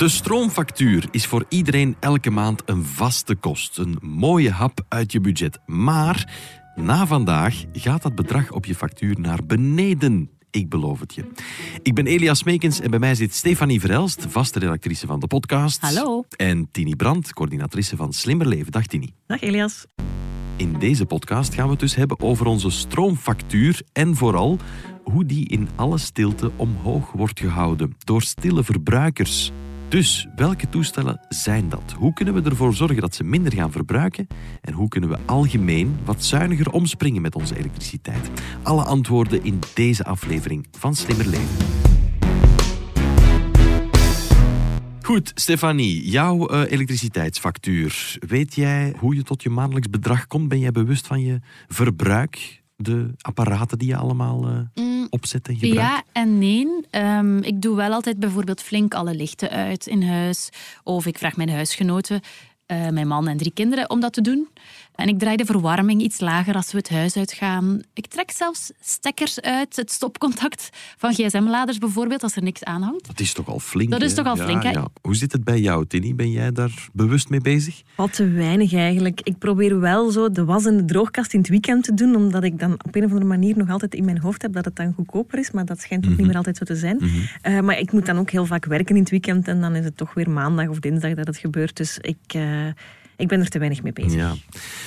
De stroomfactuur is voor iedereen elke maand een vaste kost. Een mooie hap uit je budget. Maar na vandaag gaat dat bedrag op je factuur naar beneden. Ik beloof het je. Ik ben Elias Meekens en bij mij zit Stefanie Verelst, vaste redactrice van de podcast. Hallo. En Tini Brandt, coördinatrice van Slimmer Leven. Dag Tini. Dag Elias. In deze podcast gaan we het dus hebben over onze stroomfactuur en vooral hoe die in alle stilte omhoog wordt gehouden door stille verbruikers. Dus welke toestellen zijn dat? Hoe kunnen we ervoor zorgen dat ze minder gaan verbruiken? En hoe kunnen we algemeen wat zuiniger omspringen met onze elektriciteit? Alle antwoorden in deze aflevering van Slimmer Leven. Goed, Stefanie, jouw eh, elektriciteitsfactuur. Weet jij hoe je tot je maandelijks bedrag komt? Ben jij bewust van je verbruik? De apparaten die je allemaal eh, opzet en gebruikt? Ja en nee. Ehm, ik doe wel altijd bijvoorbeeld flink alle lichten uit in huis. Of ik vraag mijn huisgenoten, eh, mijn man en drie kinderen, om dat te doen. En ik draai de verwarming iets lager als we het huis uitgaan. Ik trek zelfs stekkers uit, het stopcontact van gsm-laders bijvoorbeeld, als er niks aanhangt. Dat is toch al flink. Dat is hè? toch al Ja, flink, hè? ja. Hoe zit het bij jou, Tini? Ben jij daar bewust mee bezig? Wat te weinig eigenlijk. Ik probeer wel zo de was in de droogkast in het weekend te doen, omdat ik dan op een of andere manier nog altijd in mijn hoofd heb dat het dan goedkoper is, maar dat schijnt ook niet meer altijd zo te zijn. Eh, maar ik moet dan ook heel vaak werken in het weekend en dan is het toch weer maandag of dinsdag dat het gebeurt. Dus ik, eh, ik ben er te weinig mee bezig. Ja.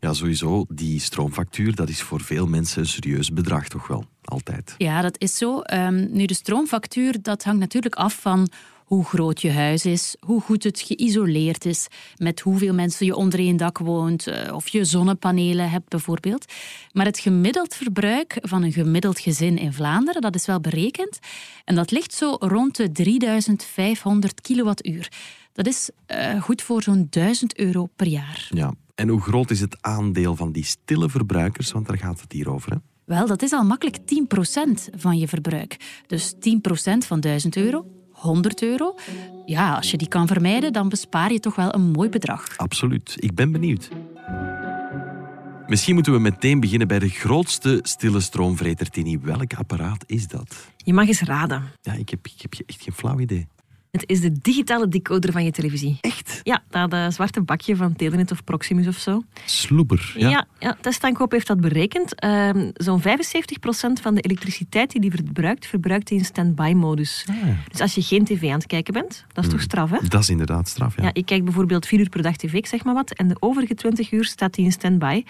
ja, sowieso. Die stroomfactuur, dat is voor veel mensen een serieus bedrag, toch wel? Altijd. Ja, dat is zo. Ehm, nu, de stroomfactuur, dat hangt natuurlijk af van hoe groot je huis is, hoe goed het geïsoleerd is, met hoeveel mensen je onder één dak woont, eh, of je zonnepanelen hebt bijvoorbeeld. Maar het gemiddeld verbruik van een gemiddeld gezin in Vlaanderen, dat is wel berekend. En dat ligt zo rond de 3500 kilowattuur. Dat is eh, goed voor zo'n 1000 euro per jaar. Ja. En hoe groot is het aandeel van die stille verbruikers? Want daar gaat het hier over. Hè? Wel, dat is al makkelijk 10% van je verbruik. Dus 10% van 1000 euro, 100 euro. Ja, als je die kan vermijden, dan bespaar je toch wel een mooi bedrag. Absoluut. Ik ben benieuwd. Misschien moeten we meteen beginnen bij de grootste stille stroomvreter, Tini. Welk apparaat is dat? Je mag eens raden. Ja, ik heb, ik heb echt geen flauw idee. Het is de digitale decoder van je televisie. Echt? Ja, dat eh, zwarte bakje van Telenet of Proximus of zo. Sloeber. Ja. Ja, ja, Testaankoop heeft dat berekend. Ehm, Zo'n 75% van de elektriciteit die die verbruikt, verbruikt hij in stand-by-modus. Ah, Dus als je geen tv aan het kijken bent, dat is toch straf, hè? Dat is inderdaad straf, ja. Ja, ik kijk bijvoorbeeld vier uur per dag tv, ik zeg maar wat. En de overige 20 uur staat hij in stand-by.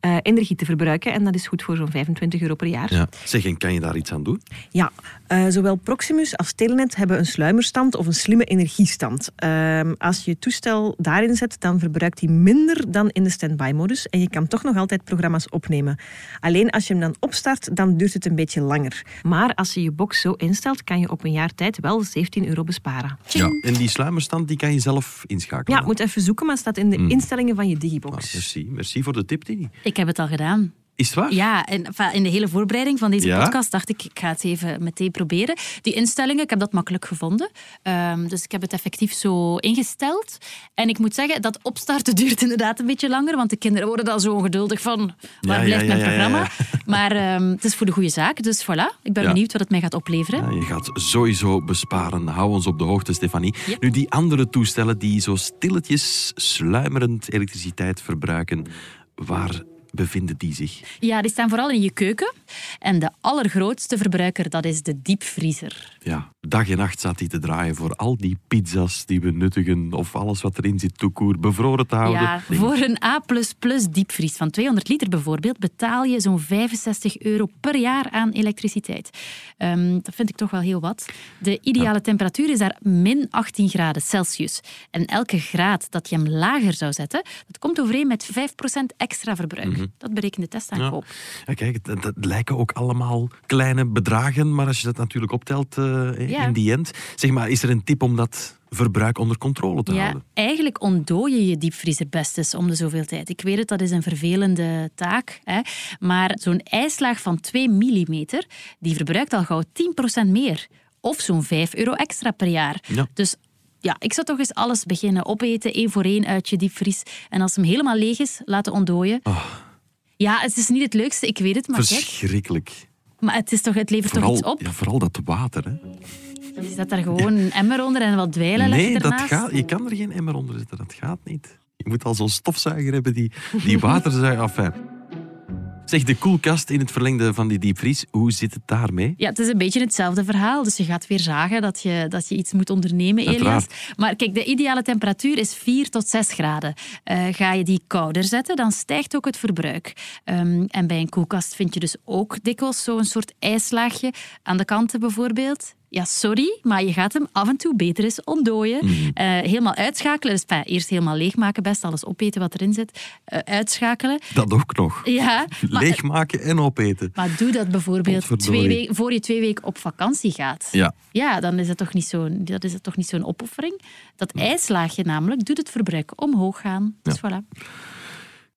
Eh, energie te verbruiken. En dat is goed voor zo'n 25 euro per jaar. Ja. Zeg, en kan je daar iets aan doen? Ja, eh, zowel Proximus als Telenet hebben een sluimerstand of een slimme energiestand. Ehm, als je je toestel daarin zet, dan verbruikt hij minder dan in de standby-modus. En je kan toch nog altijd programma's opnemen. Alleen als je hem dan opstart, dan duurt het een beetje langer. Maar als je je box zo instelt, kan je op een jaar tijd wel 17 euro besparen. Ja. En die sluimerstand die kan je zelf inschakelen. Ja, moet even zoeken, maar het staat in de instellingen van je Ah, digibox. merci. merci voor de tip, Tini. Ik heb het al gedaan. Is het waar? Ja, en in de hele voorbereiding van deze Ja? podcast dacht ik, ik ga het even meteen proberen. Die instellingen, ik heb dat makkelijk gevonden. Ehm, dus ik heb het effectief zo ingesteld. En ik moet zeggen, dat opstarten duurt inderdaad een beetje langer, want de kinderen worden dan zo ongeduldig van, waar Ja, blijft ja, mijn programma? Maar ehm, het is voor de goede zaak, dus voilà. Ik ben benieuwd wat het mij gaat opleveren. Ja, je gaat sowieso besparen. Hou ons op de hoogte, Stefanie. Nu, die andere toestellen die zo stilletjes, sluimerend elektriciteit verbruiken, waar bevinden die zich? Ja, die staan vooral in je keuken. En de allergrootste verbruiker, dat is de diepvriezer. Ja, dag en nacht staat die te draaien voor al die pizza's die we nuttigen of alles wat erin zit, toekoer, bevroren te houden. Ja, voor een A++ diepvries van 200 liter bijvoorbeeld betaal je zo'n 65 euro per jaar aan elektriciteit. Ehm, dat vind ik toch wel heel wat. De ideale temperatuur is daar min 18 graden Celsius. En elke graad dat je hem lager zou zetten, dat komt overeen met 5% extra verbruik. Dat berekent de testaankoop. Ja, kijk, dat, dat lijken ook allemaal kleine bedragen, maar als je dat natuurlijk optelt, eh, Ja. in die end. Zeg maar, is er een tip om dat verbruik onder controle te Ja, houden? eigenlijk ontdooi je je diepvriezer best eens om de zoveel tijd. Ik weet het, dat is een vervelende taak. Hè? Maar zo'n ijslaag van 2 mm, die verbruikt al gauw 10% meer. Of zo'n 5 euro extra per jaar. Ja. Dus ja, ik zou toch eens alles beginnen opeten, één voor één uit je diepvries. En als hem helemaal leeg is, laten ontdooien. Ja, het is niet het leukste, ik weet het, maar kijk. Verschrikkelijk. Maar het, is toch, het levert toch iets op? ja, vooral dat water. Hè? Je zet daar gewoon een emmer onder en wat dweilen Nee, je dat gaat, je kan er geen emmer onder zetten. Dat gaat niet. Je moet al zo'n stofzuiger hebben die, die water zuigt. Enfin. Zeg, de koelkast in het verlengde van die diepvries, hoe zit het daarmee? Ja, het is een beetje hetzelfde verhaal. Dus je gaat weer zagen dat je, dat je iets moet ondernemen, Elias. Maar kijk, de ideale temperatuur is 4 tot 6 graden. Eh, ga je die kouder zetten, dan stijgt ook het verbruik. Ehm, en bij een koelkast vind je dus ook dikwijls zo'n soort ijslaagje aan de kanten bijvoorbeeld. Ja, sorry, maar je gaat hem af en toe beter eens ontdooien. Eh, helemaal uitschakelen. Dus enfin, eerst helemaal leegmaken, best alles opeten wat erin zit. Eh, uitschakelen. Dat ook nog. Ja, maar, Leegmaken en opeten. maar doe dat bijvoorbeeld twee weken, voor je twee weken op vakantie gaat. Ja. Ja, dan is dat toch niet zo'n, dat is dat toch niet zo'n opoffering. Dat ijslaagje namelijk doet het verbruik omhoog gaan. Dus voilà.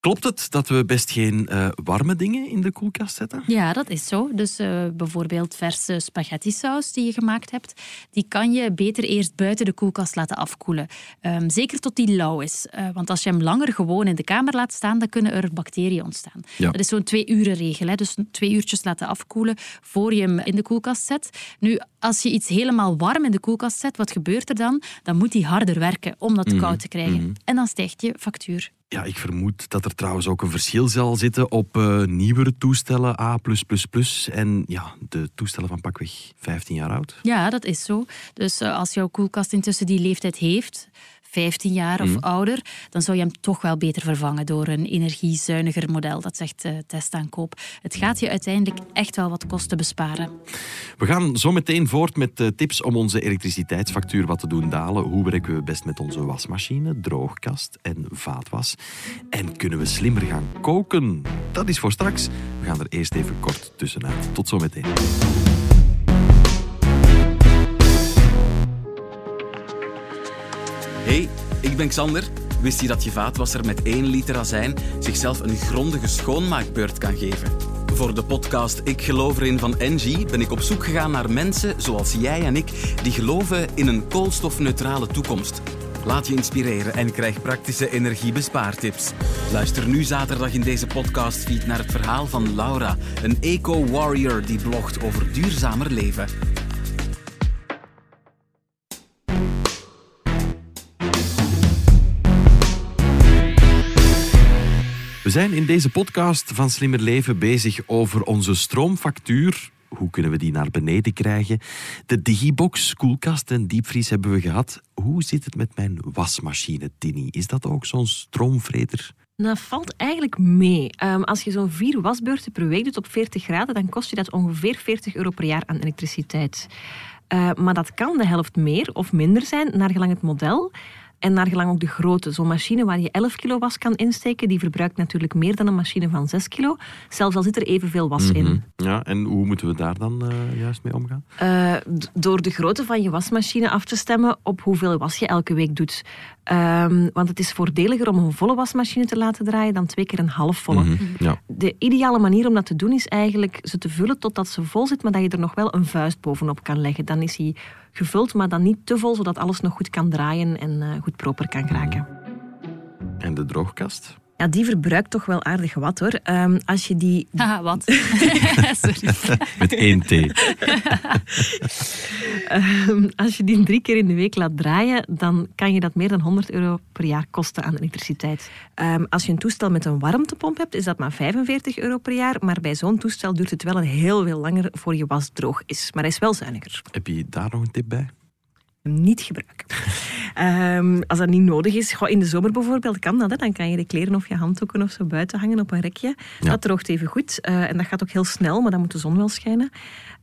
Klopt het dat we best geen eh, warme dingen in de koelkast zetten? Ja, dat is zo. Dus eh, bijvoorbeeld verse spaghetti-saus die je gemaakt hebt, die kan je beter eerst buiten de koelkast laten afkoelen. Ehm, zeker tot die lauw is. Eh, want als je hem langer gewoon in de kamer laat staan, dan kunnen er bacteriën ontstaan. Ja. Dat is zo'n twee uren regel. Hè? Dus twee uurtjes laten afkoelen voor je hem in de koelkast zet. Nu, als je iets helemaal warm in de koelkast zet, wat gebeurt er dan? Dan moet die harder werken om dat koud te krijgen. En dan stijgt je factuur. Ja, ik vermoed dat er trouwens ook een verschil zal zitten op eh, nieuwere toestellen A+++ en ja, de toestellen van pakweg 15 jaar oud. Ja, dat is zo. Dus eh, als jouw koelkast intussen die leeftijd heeft, 15 jaar of ouder, dan zou je hem toch wel beter vervangen door een energiezuiniger model. Dat zegt eh testaankoop. Het gaat je uiteindelijk echt wel wat kosten besparen. We gaan zo meteen voort met eh, tips om onze elektriciteitsfactuur wat te doen dalen. Hoe werken we best met onze wasmachine, droogkast en vaatwas? En kunnen we slimmer gaan koken? Dat is voor straks. We gaan er eerst even kort tussenuit. Tot zo Hey, ik ben Xander. Wist je dat je vaatwasser met 1 liter azijn zichzelf een grondige schoonmaakbeurt kan geven? Voor de podcast Ik geloof erin van Engie ben ik op zoek gegaan naar mensen zoals jij en ik die geloven in een koolstofneutrale toekomst. Laat je inspireren en krijg praktische energiebespaartips. Luister nu zaterdag in deze podcastfeed naar het verhaal van Laura, een eco-warrior die blogt over duurzamer leven. We zijn in deze podcast van Slimmer Leven bezig over onze stroomfactuur. Hoe kunnen we die naar beneden krijgen? De digibox, koelkast en diepvries hebben we gehad. Hoe zit het met mijn wasmachine, Tini? Is dat ook zo'n stroomvreter? Dat valt eigenlijk mee. Ehm, als je zo'n vier wasbeurten per week doet op 40 graden, dan kost je dat ongeveer 40 euro per jaar aan elektriciteit. Eh, maar dat kan de helft meer of minder zijn, naar gelang het model. En naar gelang ook de grootte. Zo'n machine waar je 11 kilo was kan insteken, die verbruikt natuurlijk meer dan een machine van 6 kilo. Zelfs al zit er evenveel was in. Ja, en hoe moeten we daar dan eh, juist mee omgaan? Eh, door de grootte van je wasmachine af te stemmen op hoeveel was je elke week doet. Ehm, want het is voordeliger om een volle wasmachine te laten draaien dan twee keer een halfvolle. Ja. De ideale manier om dat te doen is eigenlijk ze te vullen totdat ze vol zit, maar dat je er nog wel een vuist bovenop kan leggen. Dan is hij gevuld, maar dan niet te vol, zodat alles nog goed kan draaien en eh, goed proper kan geraken. En de droogkast? Ja, die verbruikt toch wel aardig wat hoor. Ehm, als je die Haha, wat? Sorry. Met één T. Ehm, als je die drie keer in de week laat draaien, dan kan je dat meer dan 100 euro per jaar kosten aan elektriciteit. Ehm, als je een toestel met een warmtepomp hebt, is dat maar 45 euro per jaar. Maar bij zo'n toestel duurt het wel een heel veel langer voor je was droog is. Maar hij is wel zuiniger. Heb je daar nog een tip bij? Hem niet gebruiken. Ehm, als dat niet nodig is, in de zomer bijvoorbeeld kan dat. Hè. Dan kan je de kleren of je handdoeken of zo buiten hangen op een rekje. Ja. Dat droogt even goed. Eh, en dat gaat ook heel snel, maar dan moet de zon wel schijnen.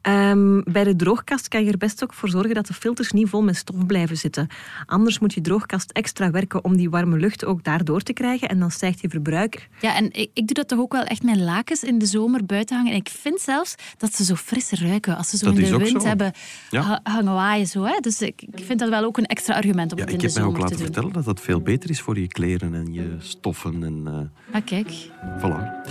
Ehm, bij de droogkast kan je er best ook voor zorgen dat de filters niet vol met stof blijven zitten. Anders moet je droogkast extra werken om die warme lucht ook daardoor te krijgen. En dan stijgt je verbruik. Ja, en ik, ik doe dat toch ook wel echt met lakens in de zomer buiten hangen. En ik vind zelfs dat ze zo fris ruiken als ze zo Dat in de wind zo. hebben Ja. hangen waaien. Zo, hè. Dus ik, ik vind dat wel ook een extra argument om Ja, het in ik de heb mij ook zomer te laten doen. vertellen dat dat veel beter is voor je kleren en je stoffen. En, eh, Ah, kijk. voilà.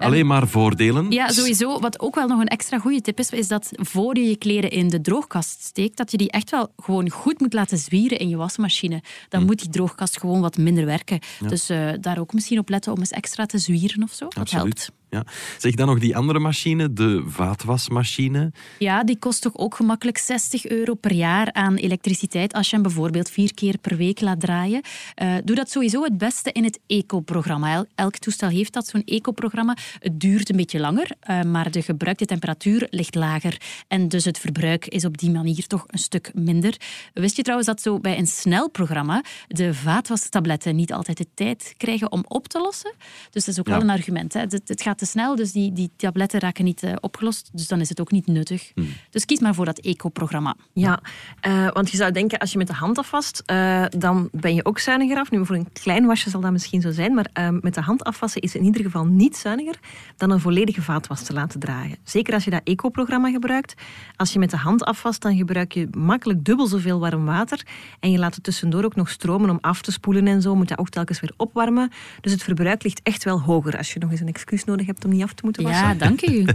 Alleen maar voordelen. Ja, sowieso. Wat ook wel nog een extra goede tip is, is dat voor je je kleren in de droogkast steekt, dat je die echt wel gewoon goed moet laten zwieren in je wasmachine. Hm. Dan moet die droogkast gewoon wat minder werken. Dus eh, daar ook misschien op letten om eens extra te zwieren of zo. Dat helpt. Ja. Zeg dan nog die andere machine, de vaatwasmachine. Ja, die kost toch ook gemakkelijk 60 euro per jaar aan elektriciteit als je hem bijvoorbeeld vier keer per week laat draaien. Eh, doe dat sowieso het beste in het eco-programma. El- Elk toestel heeft dat, zo'n eco-programma. Het duurt een beetje langer, eh, maar de gebruikte temperatuur ligt lager. En dus het verbruik is op die manier toch een stuk minder. Wist je trouwens dat zo bij een snel programma de vaatwastabletten niet altijd de tijd krijgen om op te lossen? Dus dat is ook Ja. wel een argument. Hè. Het, het gaat te snel, dus die, die tabletten raken niet eh, opgelost. Dus dan is het ook niet nuttig. Dus kies maar voor dat eco-programma. Ja, eh, want je zou denken, als je met de hand afwast, eh, dan ben je ook zuiniger af. Nu, voor een klein wasje zal dat misschien zo zijn, maar met de hand afwassen is in ieder geval niet zuiniger dan een volledige vaatwas te laten draaien. Zeker als je dat eco-programma gebruikt. Als je met de hand afwast, dan gebruik je makkelijk dubbel zoveel warm water. En je laat het tussendoor ook nog stromen om af te spoelen en zo. Moet dat ook telkens weer opwarmen. Dus het verbruik ligt echt wel hoger als je nog eens een excuus nodig hebt om niet af te moeten wassen. Ja, dank u.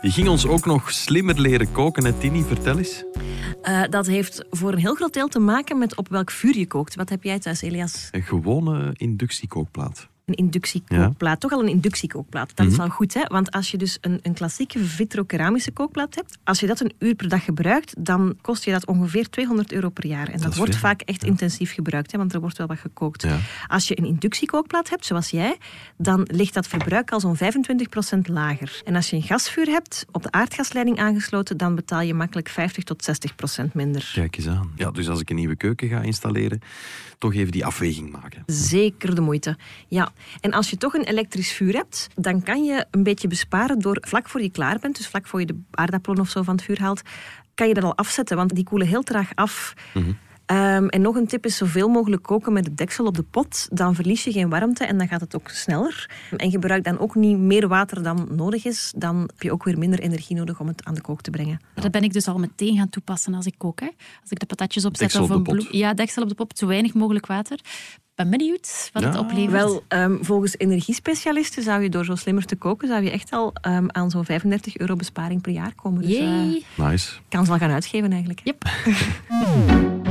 Je ging ons ook nog slimmer leren koken, hè, Tini? Vertel eens. Eh, dat heeft voor een heel groot deel te maken met op welk vuur je kookt. Wat heb jij thuis, Elias? Een gewone inductiekookplaat. Een inductiekookplaat. Toch al een inductiekookplaat. Dat is al goed, hè? Want als je dus een, een klassieke vitrokeramische kookplaat hebt, als je dat een uur per dag gebruikt, dan kost je dat ongeveer 200 euro per jaar. En dat, wordt veel. vaak echt intensief gebruikt, hè? want er wordt wel wat gekookt. Ja. Als je een inductiekookplaat hebt, zoals jij, dan ligt dat verbruik al zo'n 25% lager. En als je een gasvuur hebt, op de aardgasleiding aangesloten, dan betaal je makkelijk 50 tot 60% minder. Kijk eens aan. Ja, dus als ik een nieuwe keuken ga installeren, toch even die afweging maken. Zeker de moeite. Ja. En als je toch een elektrisch vuur hebt, dan kan je een beetje besparen door vlak voor je klaar bent, dus vlak voor je de aardappelen of zo van het vuur haalt, kan je dat al afzetten, want die koelen heel traag af. Ehm, en nog een tip is zoveel mogelijk koken met het deksel op de pot. Dan verlies je geen warmte en dan gaat het ook sneller. En gebruik dan ook niet meer water dan nodig is. Dan heb je ook weer minder energie nodig om het aan de kook te brengen. Dat ben ik dus al meteen gaan toepassen als ik kook. Hè. Als ik de patatjes opzet Deksel of op een de pot. bloem- Ja, deksel op de pop, zo weinig mogelijk water. ben benieuwd wat het Ja. oplevert. Wel, ehm, volgens energiespecialisten zou je door zo slimmer te koken, zou je echt al ehm, aan zo'n 35 euro besparing per jaar komen. Dus eh Yay. Nice. kan ze wel gaan uitgeven eigenlijk. Yep.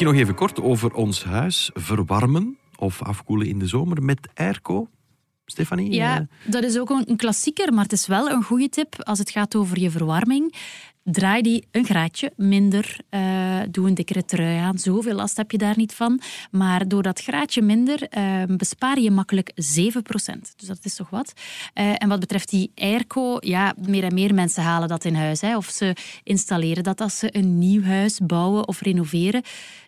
Misschien nog even kort over ons huis verwarmen of afkoelen in de zomer met airco. Stefanie? Ja, eh, dat is ook een, klassieker, maar het is wel een goede tip als het gaat over je verwarming. Draai die een graadje minder. eh, doe een dikkere trui aan. Zoveel last heb je daar niet van. Maar door dat graadje minder eh, bespaar je makkelijk 7%. Dus dat is toch wat. En wat betreft die airco, ja, meer en meer mensen halen dat in huis. Hè, of ze installeren dat als ze een nieuw huis bouwen of renoveren.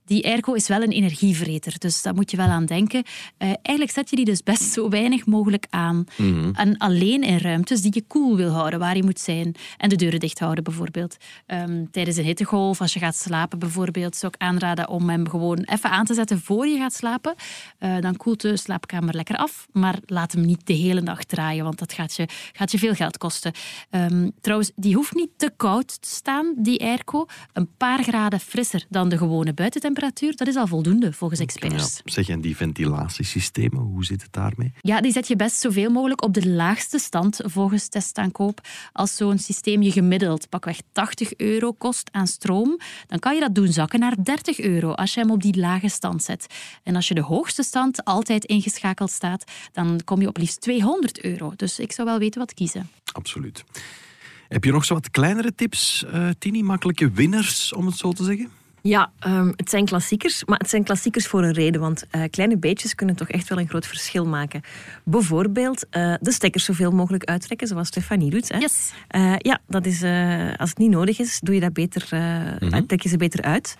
Die airco is wel een energievreter, dus daar moet je wel aan denken. Eh, eigenlijk zet je die dus best zo weinig mogelijk aan. En alleen in ruimtes die je koel wil houden, waar je moet zijn. En de deuren dicht houden bijvoorbeeld. Ehm, tijdens een hittegolf, als je gaat slapen bijvoorbeeld, zou ik aanraden om hem gewoon even aan te zetten voor je gaat slapen. Eh, dan koelt de slaapkamer lekker af, maar laat hem niet de hele dag draaien, want dat gaat je, gaat je veel geld kosten. Ehm, trouwens, die hoeft niet te koud te staan, die airco. Een paar graden frisser dan de gewone buitentemperatuur, dat is al voldoende volgens ja. experts. Zeg, en die ventilatiesystemen, hoe zit het daarmee? Ja, die zet je best zoveel mogelijk op de laagste stand volgens testaankoop. Als zo'n systeem je gemiddeld pakweg 80 euro kost aan stroom, dan kan je dat doen zakken naar 30 euro als je hem op die lage stand zet. En als je de hoogste stand altijd ingeschakeld staat, dan kom je op liefst 200 euro. Dus ik zou wel weten wat kiezen. Absoluut. Heb je nog zo wat kleinere tips, eh Tini? Makkelijke winners, om het zo te zeggen? Ja, um, het zijn klassiekers, maar het zijn klassiekers voor een reden. Want uh, kleine beetjes kunnen toch echt wel een groot verschil maken. Bijvoorbeeld uh, de stekkers zoveel mogelijk uittrekken, zoals Stefanie doet. Hè. Yes. Uh, ja, dat is, als het niet nodig is, doe je dat beter, mm -hmm. trek je ze beter uit.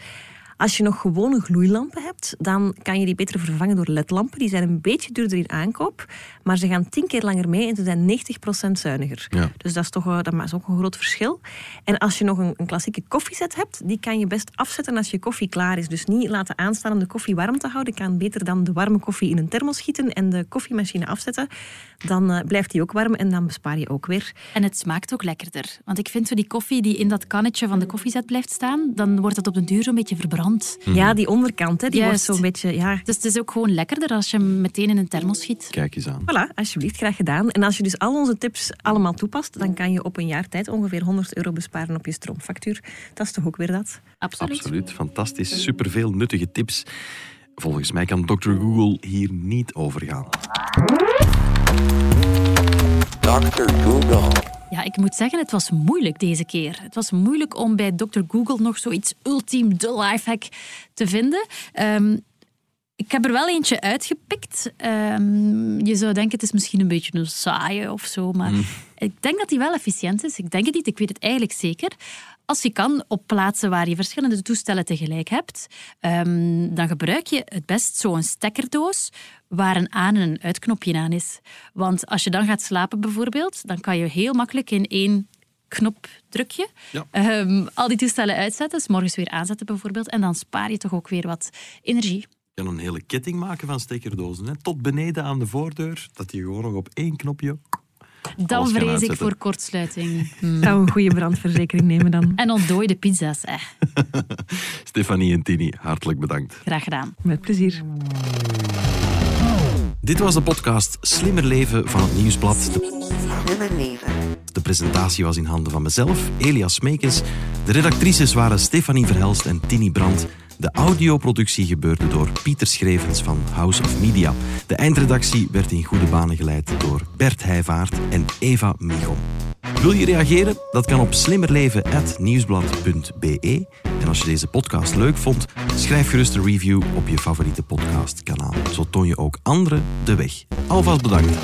Als je nog gewone gloeilampen hebt, dan kan je die beter vervangen door ledlampen. Die zijn een beetje duurder in aankoop, maar ze gaan tien keer langer mee en ze zijn 90% zuiniger. Ja. Dus dat is toch dat is ook een groot verschil. En als je nog een, een klassieke koffiezet hebt, die kan je best afzetten als je koffie klaar is. Dus niet laten aanstaan om de koffie warm te houden. Je kan beter dan de warme koffie in een thermos schieten en de koffiemachine afzetten. Dan uh, blijft die ook warm en dan bespaar je ook weer. En het smaakt ook lekkerder. Want ik vind zo die koffie die in dat kannetje van de koffiezet blijft staan, dan wordt het op den duur zo'n beetje verbrand. Mm. Ja, die onderkant, hè, die Juist. wordt zo'n beetje... Ja. Dus het is ook gewoon lekkerder als je hem meteen in een thermos schiet. Kijk eens aan. Voilà, alsjeblieft, graag gedaan. En als je dus al onze tips allemaal toepast, dan kan je op een jaar tijd ongeveer 100 euro besparen op je stroomfactuur. Dat is toch ook weer dat? Absoluut. Absoluut, fantastisch. Superveel nuttige tips. Volgens mij kan Dr. Google hier niet over gaan. Dr. Google. Ja, ik moet zeggen, het was moeilijk deze keer. Het was moeilijk om bij Dr. Google nog zoiets ultiem de lifehack te vinden. Um, ik heb er wel eentje uitgepikt. Um, je zou denken, het is misschien een beetje een saaie of zo, maar mm. ik denk dat die wel efficiënt is. Ik denk het niet, ik weet het eigenlijk zeker. Als je kan, op plaatsen waar je verschillende toestellen tegelijk hebt, um, dan gebruik je het best zo'n stekkerdoos waar een aan- en een uitknopje aan is. Want als je dan gaat slapen bijvoorbeeld, dan kan je heel makkelijk in één knopdrukje ja. um, al die toestellen uitzetten, s morgens weer aanzetten bijvoorbeeld, en dan spaar je toch ook weer wat energie. Je kan een hele ketting maken van stekkerdozen. Hè? Tot beneden aan de voordeur, dat je gewoon nog op één knopje dan vrees ik voor kortsluiting. Hmm. Zou een goede brandverzekering nemen dan. En ontdooide pizza's. Eh. Stefanie en Tini, hartelijk bedankt. Graag gedaan. Met plezier. Dit was de podcast Slimmer Leven van het Nieuwsblad. Slimmer Leven. De presentatie was in handen van mezelf, Elias Meekens. De redactrices waren Stefanie Verhelst en Tini Brandt. De audioproductie gebeurde door Pieter Schrevens van House of Media. De eindredactie werd in goede banen geleid door Bert Heijvaart en Eva Michom. Wil je reageren? Dat kan op slimmerleven.nieuwsblad.be. En als je deze podcast leuk vond, schrijf gerust een review op je favoriete podcastkanaal. Zo toon je ook anderen de weg. Alvast bedankt.